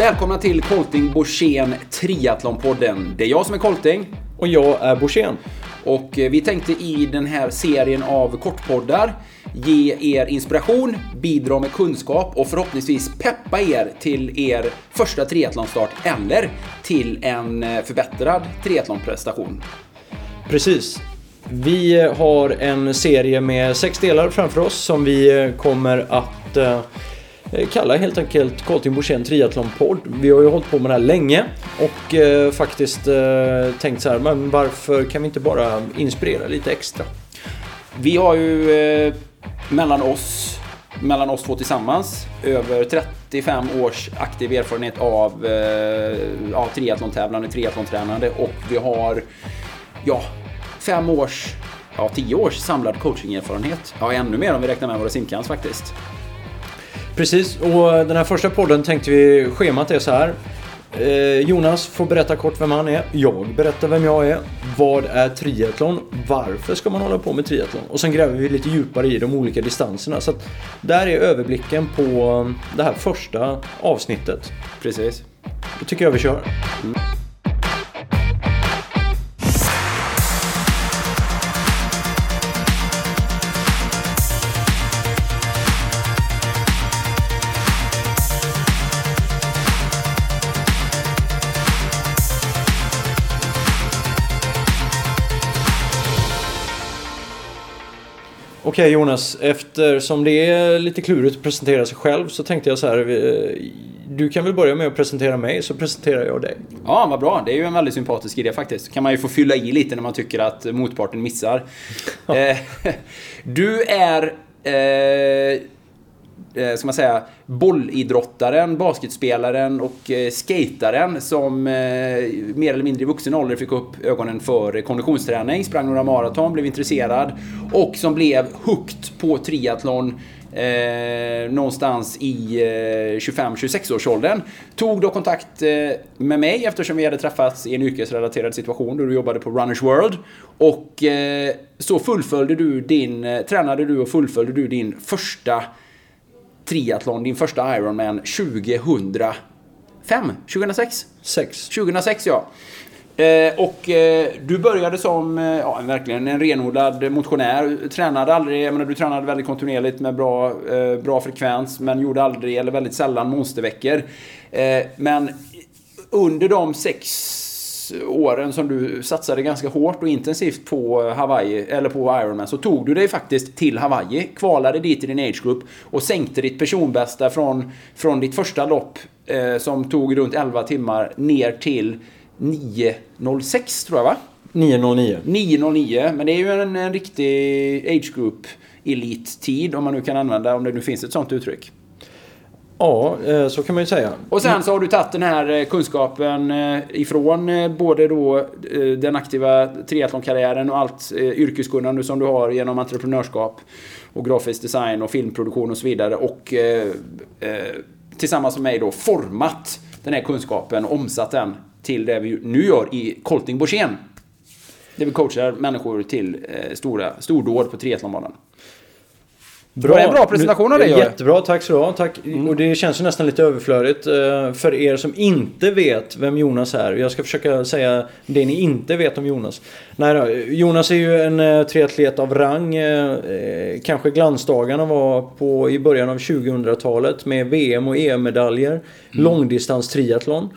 Välkomna till Colting Borssén Triathlonpodden. Det är jag som är Colting. Och jag är Borssén. Och eh, vi tänkte i den här serien av kortpoddar ge er inspiration, bidra med kunskap och förhoppningsvis peppa er till er första triathlonstart eller till en eh, förbättrad triathlonprestation. Precis. Vi har en serie med sex delar framför oss som vi eh, kommer att Eh, kalla helt enkelt Karlting Borssén Triathlon-podd. Vi har ju hållit på med det här länge och eh, faktiskt eh, tänkt så här, men varför kan vi inte bara inspirera lite extra? Vi har ju eh, mellan oss, mellan oss två tillsammans, över 35 års aktiv erfarenhet av eh, av triathlon-tävlande, triathlon-tränande och vi har, ja, fem års, ja, tio års samlad coachingerfarenhet. Ja, ännu mer om vi räknar med våra simkans faktiskt. Precis, och den här första podden tänkte vi, schemat är så här. Eh, Jonas får berätta kort vem han är. Jag berättar vem jag är. Vad är triathlon? Varför ska man hålla på med triathlon? Och sen gräver vi lite djupare i de olika distanserna. Så att där är överblicken på det här första avsnittet. Precis. Då tycker jag vi kör. Okej Jonas, eftersom det är lite klurigt att presentera sig själv så tänkte jag så här. eh, Du kan väl börja med att presentera mig så presenterar jag dig. Ja, vad bra. Det är ju en väldigt sympatisk idé faktiskt. kan man ju få fylla i lite när man tycker att motparten missar. Eh, du är... Eh, eh, ska man säga, bollidrottaren, basketspelaren och eh, skataren som eh, mer eller mindre i vuxen ålder fick upp ögonen för konditionsträning, sprang några maraton, blev intresserad och som blev hooked på triathlon eh, någonstans i eh, 25-26 års åldern. Tog då kontakt eh, med mig eftersom vi hade träffats i en yrkesrelaterad situation då du jobbade på Runners World. Och eh, så fullföljde du din, eh, tränade du och fullföljde du din första triathlon, din första Ironman 2005? 2006? Sex. 2006 ja. Eh, och eh, du började som eh, ja, verkligen en renodlad motionär. Tränade aldrig, jag menar, du tränade väldigt kontinuerligt med bra, eh, bra frekvens men gjorde aldrig, eller väldigt sällan, monsterveckor. Eh, men under de sex åren som du satsade ganska hårt och intensivt på Hawaii, eller på Ironman, så tog du dig faktiskt till Hawaii, kvalade dit i din age group och sänkte ditt personbästa från, från ditt första lopp eh, som tog runt 11 timmar ner till 9.06 tror jag va? 909. 9.09, men det är ju en, en riktig age group elittid om man nu kan använda, om det nu finns ett sånt uttryck. Ja, eh, så kan man ju säga. Och sen så har du tagit den här eh, kunskapen eh, ifrån både då den aktiva triathlonkarriären och allt yrkeskunnande som du har genom entreprenörskap och grafisk design och filmproduktion och så vidare och tillsammans med mig då format den här kunskapen och omsatt den till det vi nu gör i Colting Borssén. Där vi coachar människor till stora stordåd på triathlonbanan. Var det en bra presentation av dig? Jättebra, tack så du ha. Tack. Och det känns ju nästan lite överflödigt eh, för er som inte vet vem Jonas är. Jag ska försöka säga det ni inte vet om Jonas. Nej då, Jonas är ju en eh, triatlet av rang. eh, Kanske glansdagarna var på i början av 2000-talet med VM och EM-medaljer. Långdistans triathlon.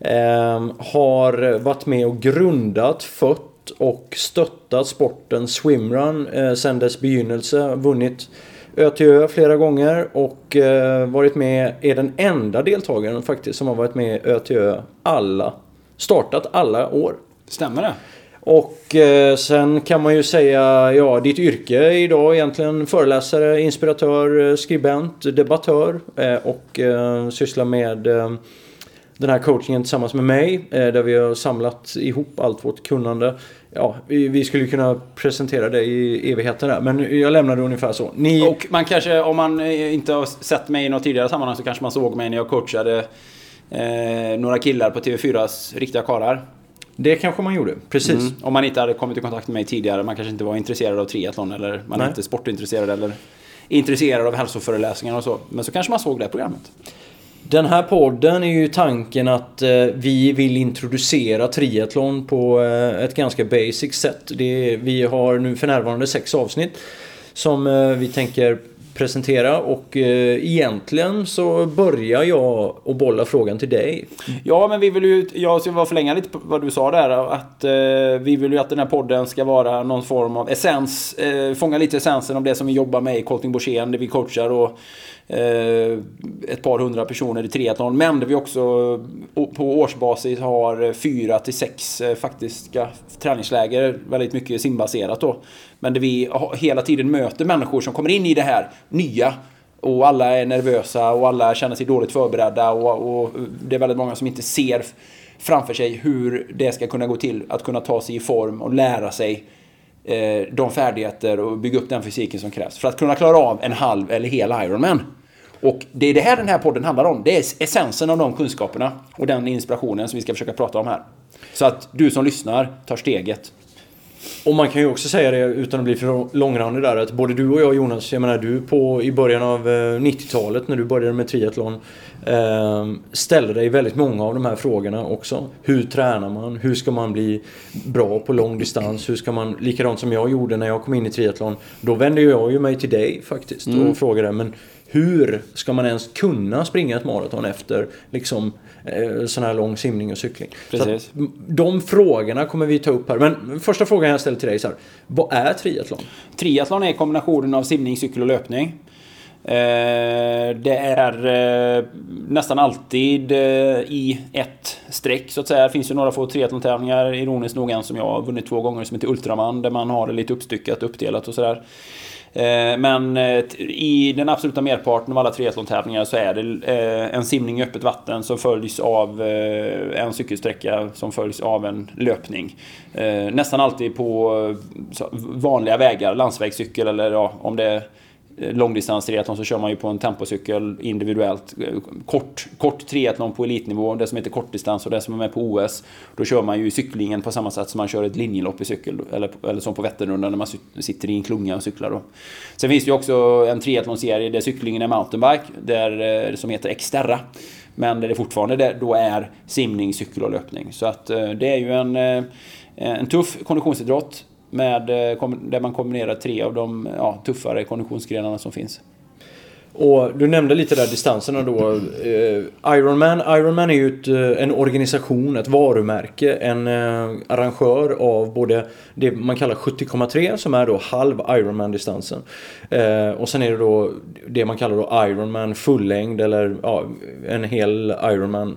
Eh, har varit med och grundat, fött och stöttat sporten swimrun eh, sedan dess begynnelse. Vunnit Ö till Ö flera gånger och eh, varit med, är den enda deltagaren faktiskt som har varit med Ö till Ö alla, startat alla år. Stämmer det? Och eh, sen kan man ju säga, ja ditt yrke idag egentligen föreläsare, inspiratör, eh, skribent, debattör eh, och eh, sysslar med eh, den här coachingen tillsammans med mig eh, där vi har samlat ihop allt vårt kunnande. Ja, vi, skulle kunna presentera det i evigheten där men jag lämnar det ungefär så. Ni... Och man kanske, om man eh, inte har sett mig i något tidigare sammanhang så kanske man såg mig när jag coachade eh, några killar på TV4s Riktiga karlar. Det kanske man gjorde, precis. Mm. Om man inte hade kommit i kontakt med mig tidigare, man kanske inte var intresserad av triathlon eller man är Nej. inte sportintresserad eller intresserad av hälsoföreläsningar och så. Men så kanske man såg det programmet. Den här podden är ju tanken att eh, vi vill introducera triathlon på eh, ett ganska basic sätt. Det är, vi har nu för närvarande sex avsnitt som eh, vi tänker presentera och eh, egentligen så börjar jag och bolla frågan till dig. Ja, men vi vill ju, jag ska bara förlänga lite på vad du sa där. Att eh, vi vill ju att den här podden ska vara någon form av essens, eh, fånga lite essensen av det som vi jobbar med i Colting Borssén, det vi coachar och Eh, ett par hundra personer i triathlon. Men där vi också på årsbasis har fyra till sex eh, faktiska träningsläger, väldigt mycket simbaserat då. Men där vi hela tiden möter människor som kommer in i det här nya. Och alla är nervösa och alla känner sig dåligt förberedda och, och det är väldigt många som inte ser framför sig hur det ska kunna gå till att kunna ta sig i form och lära sig eh, de färdigheter och bygga upp den fysiken som krävs för att kunna klara av en halv eller hel Ironman. Och det är det här den här podden handlar om. Det är essensen av de kunskaperna och den inspirationen som vi ska försöka prata om här. Så att du som lyssnar tar steget. Och man kan ju också säga det utan att bli för långrandig där att både du och jag Jonas, jag menar du på i början av 90-talet eh, när du började med triathlon eh, ställde dig väldigt många av de här frågorna också. Hur tränar man? Hur ska man bli bra på lång distans? Hur ska man, likadant som jag gjorde när jag kom in i triathlon, då vände jag ju mig till dig faktiskt och mm. frågade men hur ska man ens kunna springa ett maraton efter liksom, eh, sån här lång simning och cykling? Precis. Så de frågorna kommer vi ta upp här. Men första frågan jag ställer till dig är så här, Vad är triathlon? Triathlon är kombinationen av simning, cykel och löpning. Eh, det är eh, nästan alltid i ett streck så att säga. Det finns ju några få triathlon-tävlingar, ironiskt nog en som jag har vunnit två gånger som heter Ultraman. Där man har det lite uppstyckat, uppdelat och sådär. Eh, men eh, i den absoluta merparten av alla triathlon-tävlingar så är det eh, en simning i öppet vatten som följs av en cykelsträcka som följs av en löpning. Nästan alltid på vanliga vägar, landsvägscykel eller ja, om det är Eh, långdistanstriathlon så kör man ju på en tempocykel individuellt. Kort, kort triathlon på elitnivå, det som heter kortdistans och det som är med på OS. Då kör man ju cyklingen på samma sätt som man kör ett linjelopp i cykel. Eller, eller som på Vätternrundan när man sitter i en klunga och cyklar. Då. Sen finns det ju också en triathlonserie där cyklingen är mountainbike, där, eh, som heter Xterra. Men där det fortfarande då är simning, cykel och löpning. Så att eh, det är ju en, en tuff konditionsidrott med, eh, där man kombinerar tre av de ja, tuffare konditionsgrenarna som finns. Och du nämnde lite där distanserna då. Eh, Ironman, Ironman är ju ett, eh, en organisation, ett varumärke, en arrangör av både det man kallar 70,3 som är då halv Ironman-distansen. Och sen är det då det man kallar då Ironman fullängd eller ja, en hel Ironman.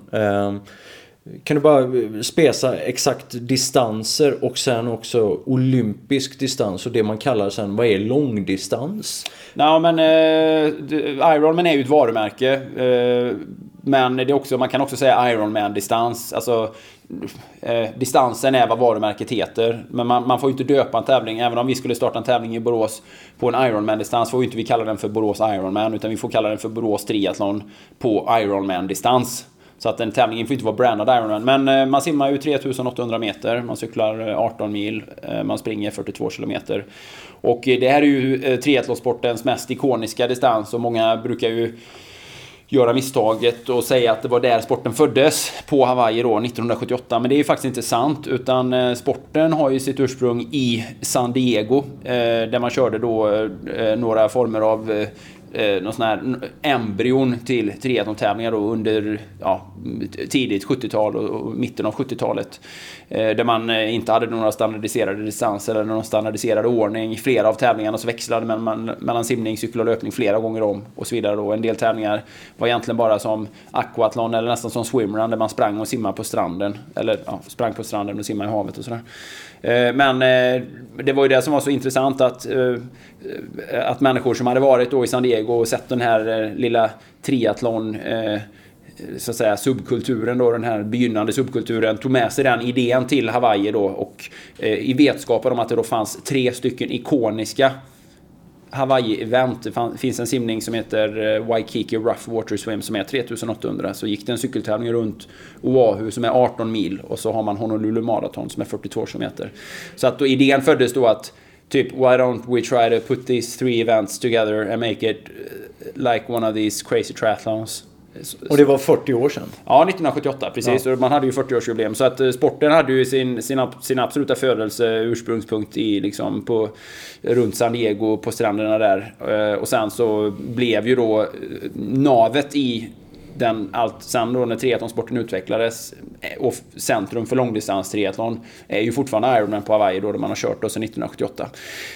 Kan du bara spesa exakt distanser och sen också olympisk distans och det man kallar sen, vad är långdistans? Nej men eh, Ironman är ju ett varumärke. Eh, men det är också, man kan också säga Ironman-distans. Alltså, eh, distansen är vad varumärket heter. Men man, man, får ju inte döpa en tävling. Även om vi skulle starta en tävling i Borås på en Ironman-distans får vi inte vi kalla den för Borås Ironman. Utan vi får kalla den för Borås Triathlon på Ironman-distans. Så att en tävling får inte vara brandad Ironman. Men eh, man simmar ju 3800 meter, man cyklar eh, 18 mil, eh, man springer 42 kilometer. Och det här är ju triathlonsportens mest ikoniska distans och många brukar ju göra misstaget och säga att det var där sporten föddes på Hawaii då 1978. Men det är ju faktiskt inte sant utan sporten har ju sitt ursprung i San Diego där man körde då några former av eh, någon sån här embryon till triathlon-tävlingar under ja, tidigt 70-tal och, mitten av 70-talet. Eh, där man eh, inte hade några standardiserade distanser eller någon standardiserad ordning. Flera av tävlingarna så växlade man mellan simning, cykel och löpning flera gånger om och så vidare. då. en del tävlingar var egentligen bara som aquathlon eller nästan som swimrun där man sprang och simmade på stranden. Eller ja, sprang på stranden och simmade i havet och sådär. Eh, men eh, det var ju det som var så intressant att, eh, att människor som hade varit då i San Diego och sett den här lilla triathlon så att säga subkulturen då, den här begynnande subkulturen, tog med sig den idén till Hawaii då och i vetskapen om att det då fanns tre stycken ikoniska Hawaii-event. Det finns en simning som heter eh, Waikiki Rough Water Swim som är 3800. Så gick det en cykeltävling runt Oahu som är 18 mil och så har man Honolulu Marathon som är 42 kilometer. Så att då idén föddes då att typ why don't we try to put these three events together and make it eh, like one of these crazy triathlons. Och det var 40 år sedan? Ja, 1978 precis. Ja. Man hade ju 40-årsjubileum. Så att eh, sporten hade ju sin, sin, sin absoluta födelse, ursprungspunkt i liksom på, runt San Diego, på stränderna där. Eh, och sen så blev ju då navet i den, allt sen då när triathlonsporten utvecklades eh, och centrum för långdistans triathlon är ju fortfarande Ironman på Hawaii då, där man har kört då sedan 1978.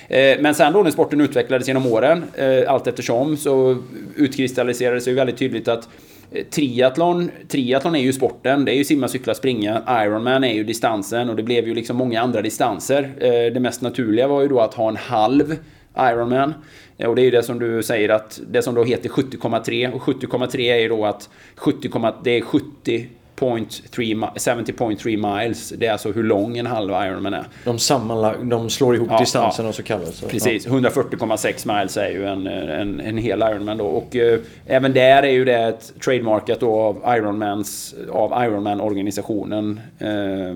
Eh, men sen då när sporten utvecklades genom åren, eh, allt eftersom, så utkristalliserades det ju väldigt tydligt att Eh, triathlon, triathlon är ju sporten, det är ju simma, cykla, springa. Ironman är ju distansen och det blev ju liksom många andra distanser. Eh, det mest naturliga var ju då att ha en halv Ironman. Eh, och det är ju det som du säger att det som då heter 70,3 och 70,3 är ju då att 70, det är 70 70.3 miles. Det är alltså hur lång en halv Ironman är. De, sammanlag, de slår ihop ja, distansen ja. och så kallas det. Precis. Ja. 140,6 miles är ju en, en, en hel Ironman då. Och eh, även där är ju det ett trademarkat då av Ironmans, av Ironman-organisationen. Eh,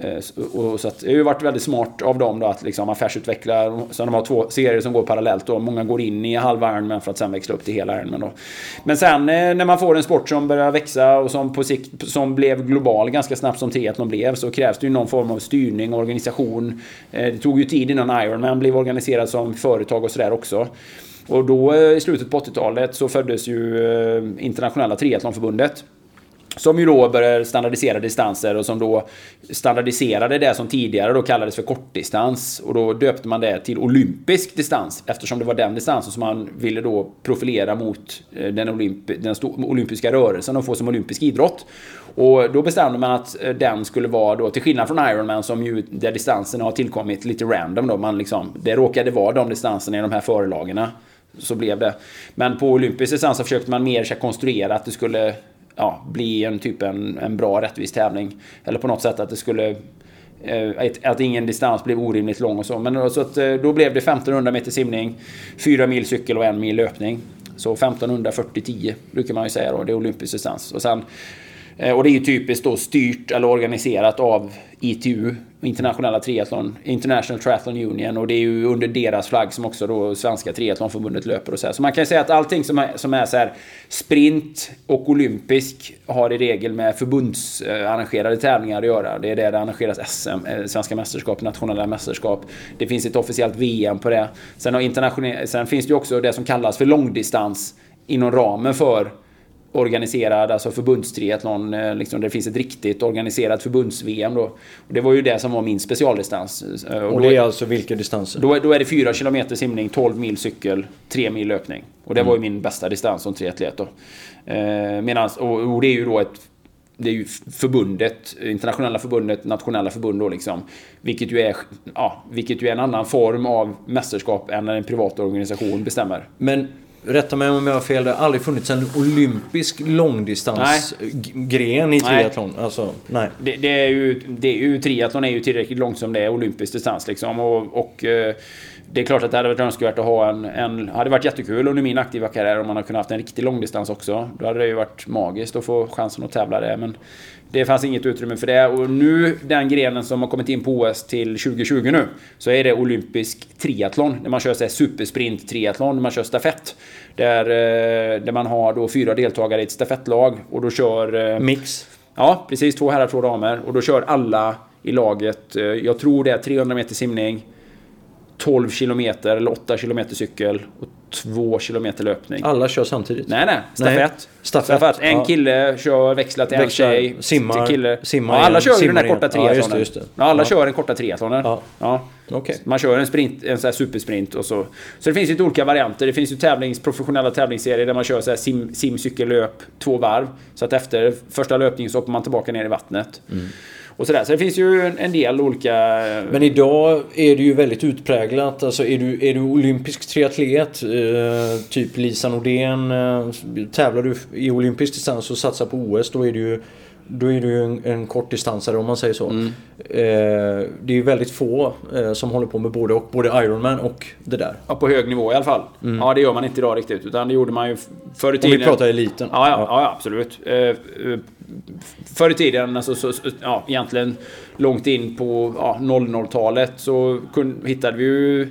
Eh, och så att det har ju varit väldigt smart av dem då att liksom affärsutveckla. Så de har två serier som går parallellt då. Många går in i halva Ironman för att sen växla upp till hela Ironman då. Men sen eh, när man får en sport som börjar växa och som på sikt som blev global ganska snabbt som triathlon blev så krävs det ju någon form av styrning och organisation. Eh, det tog ju tid innan Ironman blev organiserad som företag och sådär också. Och då i slutet på 80-talet så föddes ju Internationella Triathlonförbundet. Som ju då började standardisera distanser och som då standardiserade det som tidigare då kallades för kortdistans. Och då döpte man det till olympisk distans eftersom det var den distansen som man ville då profilera mot eh, den, olymp den olympiska rörelsen och få som olympisk idrott. Och då bestämde man att eh, den skulle vara då, till skillnad från Ironman som ju, där distanserna har tillkommit lite random då, man liksom, det råkade vara de distanserna i de här förelagarna. Så blev det. Men på olympisk distans så försökte man mer konstruera att det skulle ja, bli en typ en, en bra rättvis tävling. Eller på något sätt att det skulle eh, att ingen distans blev orimligt lång och så. Men så att, eh, då blev det 1500 meter simning, 4 mil cykel och 1 mil löpning. Så 1500 40 10 brukar man ju säga då, det är olympisk distans. Och sen Eh, och det är ju typiskt då styrt eller organiserat av ITU, Internationella Triathlon, International Triathlon Union. Och det är ju under deras flagg som också då Svenska Triathlonförbundet löper och så här. Så man kan ju säga att allting som är, som är så här sprint och olympisk har i regel med förbundsarrangerade tävlingar att göra. Det är där det arrangeras SM, eh, Svenska mästerskap, nationella mästerskap. Det finns ett officiellt VM på det. Sen, har sen finns det ju också det som kallas för långdistans inom ramen för organiserad, alltså förbundstriathlon, eh, liksom, där det finns ett riktigt organiserat förbunds-VM då. Och det var ju det som var min specialdistans. Eh, och, och det är alltså vilka distanser? Då, då är det 4 km simning, 12 mil cykel, 3 mil löpning. Och det mm. var ju min bästa distans som triatlet då. Eh, medans, och, och det är ju då ett det är ju förbundet, internationella förbundet, nationella förbund då liksom. Vilket ju, är, ja, vilket ju är en annan form av mästerskap än när en privat organisation bestämmer. Men Rätta mig om jag har fel, det har aldrig funnits en olympisk långdistansgren i triathlon. Nej. Alltså, nej. Det, det, är ju, det är ju, triathlon är ju tillräckligt långt som det är olympisk distans liksom. Och, och eh, det är klart att det hade varit önskvärt att ha en, en... hade varit jättekul under min aktiva karriär om man hade kunnat haft en riktig långdistans också. Då hade det ju varit magiskt att få chansen att tävla där. Men det fanns inget utrymme för det. Och nu, den grenen som har kommit in på OS till 2020 nu, så är det olympisk triathlon. Där man kör så supersprint triathlon, där man kör stafett. Där, eh, där man har då fyra deltagare i ett stafettlag och då kör... Eh, Mix? Ja, precis. Två herrar, två damer. Och då kör alla i laget, eh, jag tror det är 300 meter simning, 12 kilometer eller 8 kilometer cykel och 2 kilometer löpning. Alla kör samtidigt? Nej, nej. Stafett. Stafett. Stafett. En ja. kille kör, växlar till växlar, en tjej. Simmar. Kille. simmar ja, alla kör ju den här korta triathlonen. Ja, just det, just det. alla kör den korta triathlonen. Ja. ja. Okay. Man kör en sprint, en här supersprint och så. Så det finns ju olika varianter. Det finns ju tävlings, professionella tävlingsserier där man kör så här sim, sim cykel, löp, två varv. Så att efter första löpningen så hoppar man tillbaka ner i vattnet. Mm. Och sådär. Så det finns ju en del olika... Men idag är det ju väldigt utpräglat. Alltså är du, är du olympisk triatlet, eh, typ Lisa Nordén, eh, tävlar du i olympisk distans och satsar på OS, då är det ju då är ju en, en kortdistansare om man säger så. Mm. Eh, det är ju väldigt få eh, som håller på med både och. Både Ironman och det där. Ja, på hög nivå i alla fall. Mm. Ja, det gör man inte idag riktigt. Utan det gjorde man ju förr i tiden. Om vi pratar eliten. Ja, ja, ja. ja absolut. Eh, eh, förr i tiden, alltså, så, ja, egentligen långt in på ja, 00-talet så kun, hittade vi ju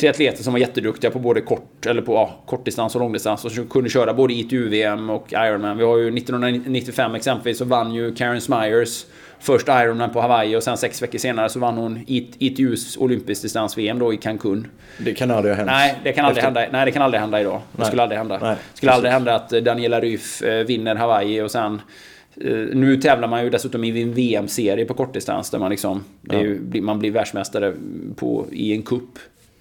triatleter som var jätteduktiga på både kort, eller på, ja, kortdistans och långdistans och som kunde köra både ITU-VM och Ironman. Vi har ju 1995 exempelvis så vann ju Karen Smyers först Ironman på Hawaii och sen sex veckor senare så vann hon ITUs olympisk distans-VM då i Cancun. Det kan aldrig ha hänt. Nej, det kan aldrig hända, nej, det kan aldrig hända idag. Det Nej. skulle aldrig hända. Nej, det skulle aldrig hända att Daniela Ryf eh, vinner Hawaii och sen nu tävlar man ju dessutom i en VM-serie på kortdistans där man liksom... Ja. ju, man blir världsmästare på, i en cup.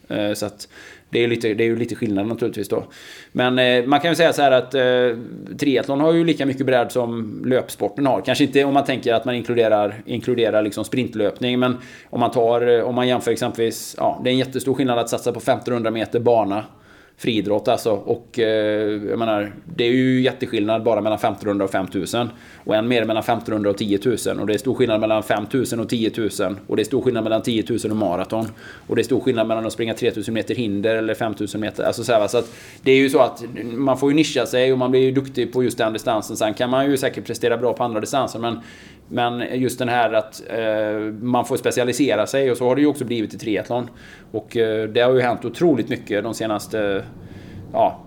Eh, Så att det är, lite, det är ju lite skillnad naturligtvis då. Men eh, man kan ju säga så här att eh, triathlon har ju lika mycket bredd som löpsporten har. Kanske inte om man tänker att man inkluderar, inkluderar liksom sprintlöpning. Men om man tar, eh, om man jämför exempelvis, ja det är en jättestor skillnad att satsa på 1500 meter bana. Friidrott alltså. Och eh, jag menar, det är ju jätteskillnad bara mellan 1500 och 5000. Och än mer mellan 1500 och 10 000. Och det är stor skillnad mellan 5000 och 10 000. Och det är stor skillnad mellan 10 000 och maraton. Och det är stor skillnad mellan att springa 3000 meter hinder eller 5000 meter. Alltså så, här, va, så att det är ju så att man får ju nischa sig och man blir ju duktig på just den distansen. Sen kan man ju säkert prestera bra på andra distanser. Men, men just den här att eh, man får specialisera sig och så har det ju också blivit i triathlon. Och eh, det har ju hänt otroligt mycket de senaste ja,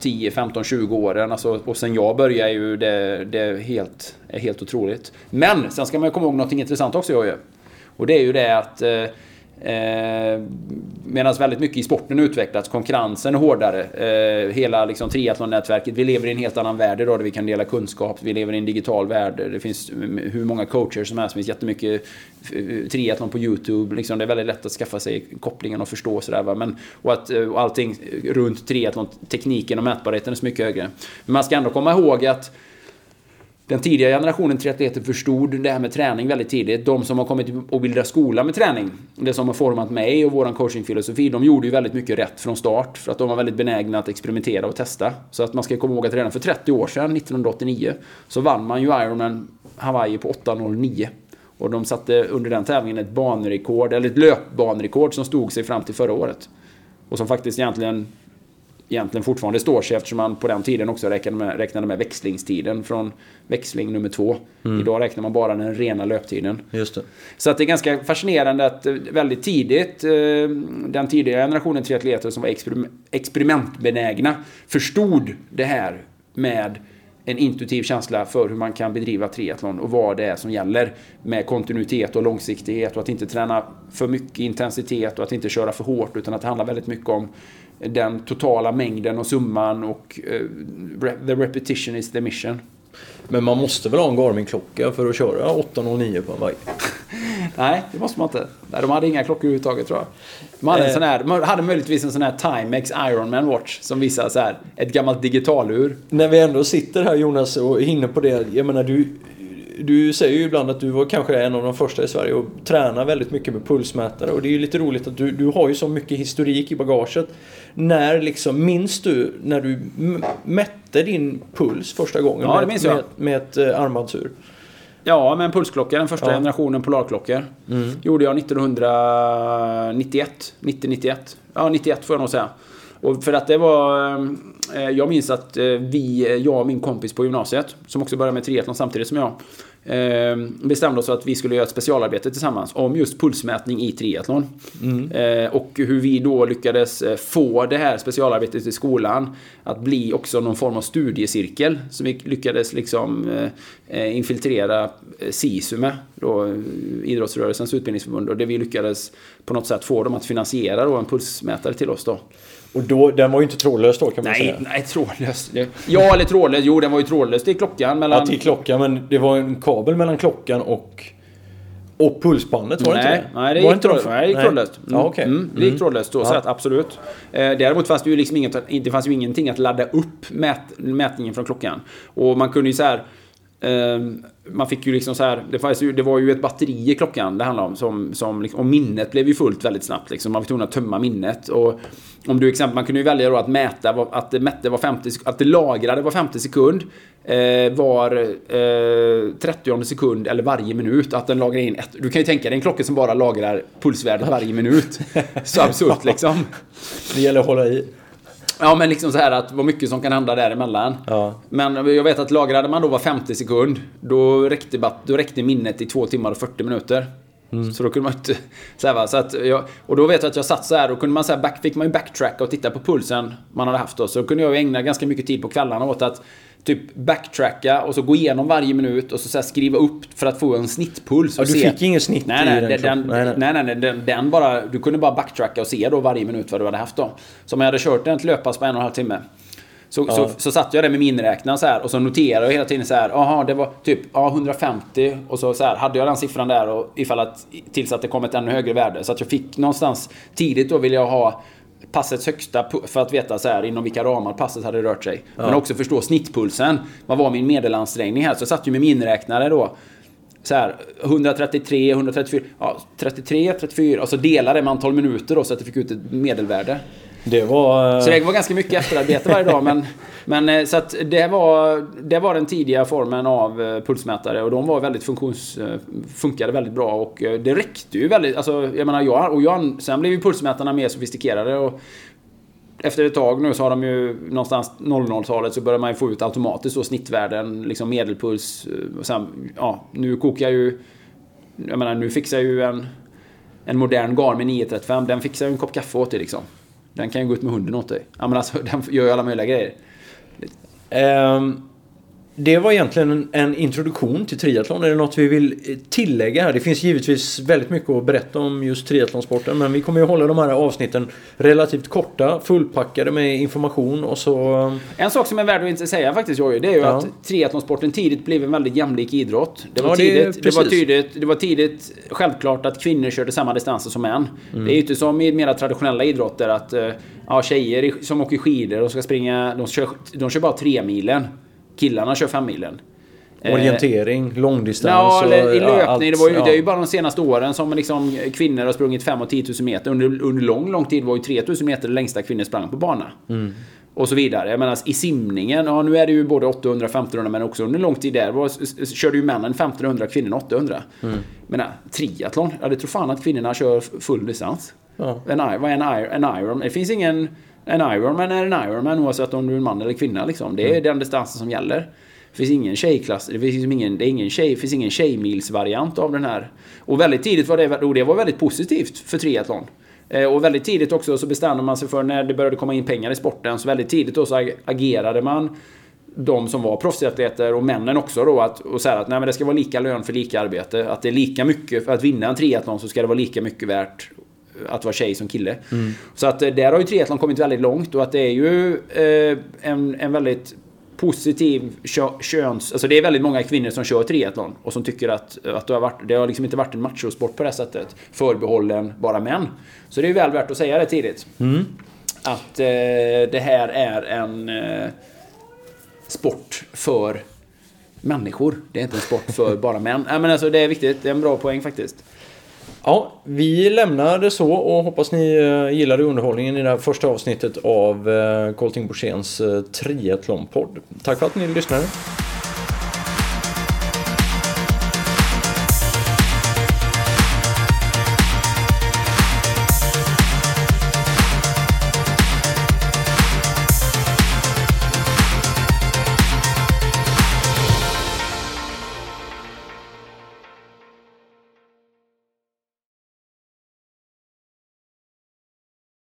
10, 15, 20 åren. Alltså, och sen jag började är ju det, det är helt, är helt otroligt. Men sen ska man ju komma ihåg något intressant också Jojje. Och det är ju det att eh, eh, Medan väldigt mycket i sporten utvecklats, konkurrensen är hårdare. Eh, hela liksom, triathlon-nätverket. Vi lever i en helt annan värld idag där vi kan dela kunskap. Vi lever i en digital värld. Det finns mm, hur många coacher som helst. Det finns jättemycket eh, triathlon på YouTube. Liksom, det är väldigt lätt att skaffa sig kopplingen och förstå sådär. Va? Men, och, att, eh, och allting runt triathlon, tekniken och mätbarheten är så mycket högre. Men man ska ändå komma ihåg att den tidiga generationen triatleter förstod det här med träning väldigt tidigt. De som har kommit och bildat skola med träning, det som har format mig och vår coachingfilosofi, de gjorde ju väldigt mycket rätt från start. För att de var väldigt benägna att experimentera och testa. Så att man ska komma ihåg att redan för 30 år sedan, 1989, så vann man ju Ironman Hawaii på 8.09. Och de satte under den tävlingen ett banrekord, eller ett löpbanrekord som stod sig fram till förra året. Och som faktiskt egentligen egentligen fortfarande står sig eftersom man på den tiden också räknade med, räknade med växlingstiden från växling nummer två. Idag räknar man bara den rena löptiden. Just det. Så att det är ganska fascinerande att eh, väldigt tidigt eh, den tidigare generationen triatleter som var experim- experimentbenägna förstod det här med en intuitiv känsla för hur man kan bedriva triathlon och vad det är som gäller med kontinuitet och långsiktighet och att inte träna för mycket intensitet och att inte köra för hårt utan att det handlar väldigt mycket om den totala mängden och summan och eh, the repetition is the mission. Men man måste väl ha en Garmin-klocka för att köra 809 på en bike? Nej, det måste man inte. Nej, de hade inga klockor överhuvudtaget tror jag. De hade, en Eh. sån här, de hade möjligtvis en sån här Timex Ironman Watch som visar så här ett gammalt digitalur. När vi ändå sitter här Jonas och är inne på det. Jag menar du, du säger ju ibland att du var kanske en av de första i Sverige och tränar väldigt mycket med pulsmätare. Och det är ju lite roligt att du, du har ju så mycket historik i bagaget. När liksom, minns du när du mätte din puls första gången Ja, med, med, med ett eh, armbandsur? Ja, med en pulsklocka, den första Ja. generationen polarklockor. Mm. Gjorde jag 1991. 90-91. Ja, 91 får jag nog säga. Och för att det var... Eh, jag minns att eh, vi, jag och min kompis på gymnasiet, som också började med triathlon samtidigt som jag, eh, bestämde oss att vi skulle göra ett specialarbete tillsammans om just pulsmätning i triathlon. Eh, och hur vi då lyckades eh, få det här specialarbetet i skolan att bli också någon form av studiecirkel. Så vi lyckades liksom eh, eh, infiltrera eh, SISU med, då, eh, idrottsrörelsens utbildningsförbund. Och det vi lyckades på något sätt få dem att finansiera då en pulsmätare till oss då. Och då, den var ju inte trådlös då kan man Nej, säga. nej, trådlös. Det- Ja, eller trådlös. Jo, den var ju trådlös. Det är klockan mellan... Ja, till klockan, men det var en kabel mellan klockan och, och pulsbandet, var det nej, inte det? nej, det Var gick, de- Nej, det gick trådlöst. Mm. Ja, okej. mm, det gick trådlöst. Så, Ja. så att, absolut. Eh, däremot fanns det ju liksom inget, det fanns ju ingenting att ladda upp mät, mätningen från klockan. Och man kunde ju så här... Ehm, man fick ju liksom så här, det, fanns ju, det var ju ett batteri i klockan det handlade om. Som, som liksom, och minnet blev ju fullt väldigt snabbt. Liksom. Man var tvungen att tömma minnet. Och om du exempel, man kunde ju välja då att mäta att det mätte var 50, sek- att det lagrade var 50 sekund. Eh, var eh, 30 sekund eller varje minut. Att den lagrar in ett, Du kan ju tänka dig en klocka som bara lagrar pulsvärdet varje minut. Så absurt liksom. Det gäller att hålla i. Ja men liksom så här att vad mycket som kan hända däremellan. Ja. Men jag vet att lagrade man då var 50 sekund. Då räckte, då räckte minnet i 2 timmar och 40 minuter. Mm. Så då kunde man inte... Så här, va? Så att jag, och då vet jag att jag satt så här och kunde man så här back, fick man ju backtracka och titta på pulsen man hade haft då. Så då kunde jag ägna ganska mycket tid på kvällarna åt att typ backtracka och så gå igenom varje minut och så, så skriva upp för att få en snittpuls. Ja, du se. fick ingen snitt nej, nej, i den, den, nej, nej. nej, nej, den, den bara, Du kunde bara backtracka och se då varje minut vad du hade haft då. Så om jag hade kört en löppass på en och en halv timme. Så, Ja. så, så satt jag där med miniräknaren så här och så noterade jag hela tiden så här. Jaha, det var typ ja, 150 och så, så här hade jag den siffran där och ifall att tills att det kom ett ännu högre värde. Så att jag fick någonstans tidigt då vill jag ha passets högsta för att veta så här inom vilka ramar passet hade rört sig. Men också förstå snittpulsen. Vad var min medelansträngning här? Så jag satt ju med miniräknare då. Så här, 133, 134, ja, 33, 34 och så delade med antal minuter då så att jag fick ut ett medelvärde. Det var... Så det var ganska mycket efterarbete varje dag. Men, men eh, så att det var, det var den tidiga formen av eh, pulsmätare och de var väldigt funktions... eh, Funkade väldigt bra och eh, det räckte ju väldigt... Alltså, jag menar, jag, och jag, sen blev ju pulsmätarna mer sofistikerade och efter ett tag nu så har de ju någonstans 00-talet så börjar man ju få ut automatiskt så snittvärden, liksom medelpuls. eh, Och sen, ja, nu kokar ju... Jag menar, nu fixar ju en, en modern Garmin 935, den fixar ju en kopp kaffe åt dig liksom. Den kan ju gå ut med hunden åt dig. Ja men alltså, den gör ju alla möjliga grejer. Um, det var egentligen en, introduktion till triathlon. Är det något vi vill eh, tillägga här? Det finns givetvis väldigt mycket att berätta om just triathlonsporten. Men vi kommer ju hålla de här avsnitten relativt korta, fullpackade med information och så... En sak som är värd att säga faktiskt Jojje, det är ju Ja. att triathlonsporten tidigt blev en väldigt jämlik idrott. Det var, Ja, tidigt, det, var tidigt, det var tidigt självklart att kvinnor körde samma distanser som män. Mm. Det är ju inte som i mera traditionella idrotter att eh, ja, tjejer som åker skidor och ska springa, de kör, de kör bara tre milen. Killarna kör fem milen. Eh, Orientering, långdistans Ja, eller i löpning. allt, det, var ju, ja. det är ju bara de senaste åren som liksom kvinnor har sprungit 5 och 10 000 meter. Under, under lång, lång tid var ju 3 000 meter det längsta kvinnor sprang på bana. Mm. Och så vidare. Jag menar i simningen, ja nu är det ju både 800 och 1500 men också under lång tid där var, körde ju männen 1500, kvinnorna 800. Mm. Men triathlon, ja det tror fan att kvinnorna kör full distans. Ja. En, vad är en, en Iron? Det finns ingen... En Ironman är en Ironman oavsett om du är en man eller kvinna liksom. Det är Mm. den distansen som gäller. Det finns ingen tjejklass, det finns liksom ingen, det är ingen tjej, det finns ingen tjejmilsvariant av den här. Och väldigt tidigt var det, och det var väldigt positivt för triathlon. Eh, Och väldigt tidigt också så bestämde man sig för när det började komma in pengar i sporten, så väldigt tidigt då så ag- agerade man de som var proffsatleter och männen också då att, och säga att nej, men det ska vara lika lön för lika arbete. Att det är lika mycket, för att vinna en triathlon så ska det vara lika mycket värt att vara tjej som kille. Så att eh, där har ju triathlon kommit väldigt långt och att det är ju eh, en, en väldigt positiv kö, köns... Alltså det är väldigt många kvinnor som kör triathlon och som tycker att, att det, har varit, det har liksom inte varit en machosport på det sättet. Förbehållen bara män. Så det är ju väl värt att säga det tidigt. Att eh, det här är en eh, sport för människor. Det är inte en sport för bara män. Nej, men alltså, det är viktigt. Det är en bra poäng faktiskt. Ja, vi lämnar det så och hoppas ni eh, gillade underhållningen i det här första avsnittet av eh, Colting Borséns eh, triathlonpodd. Tack för att ni lyssnade.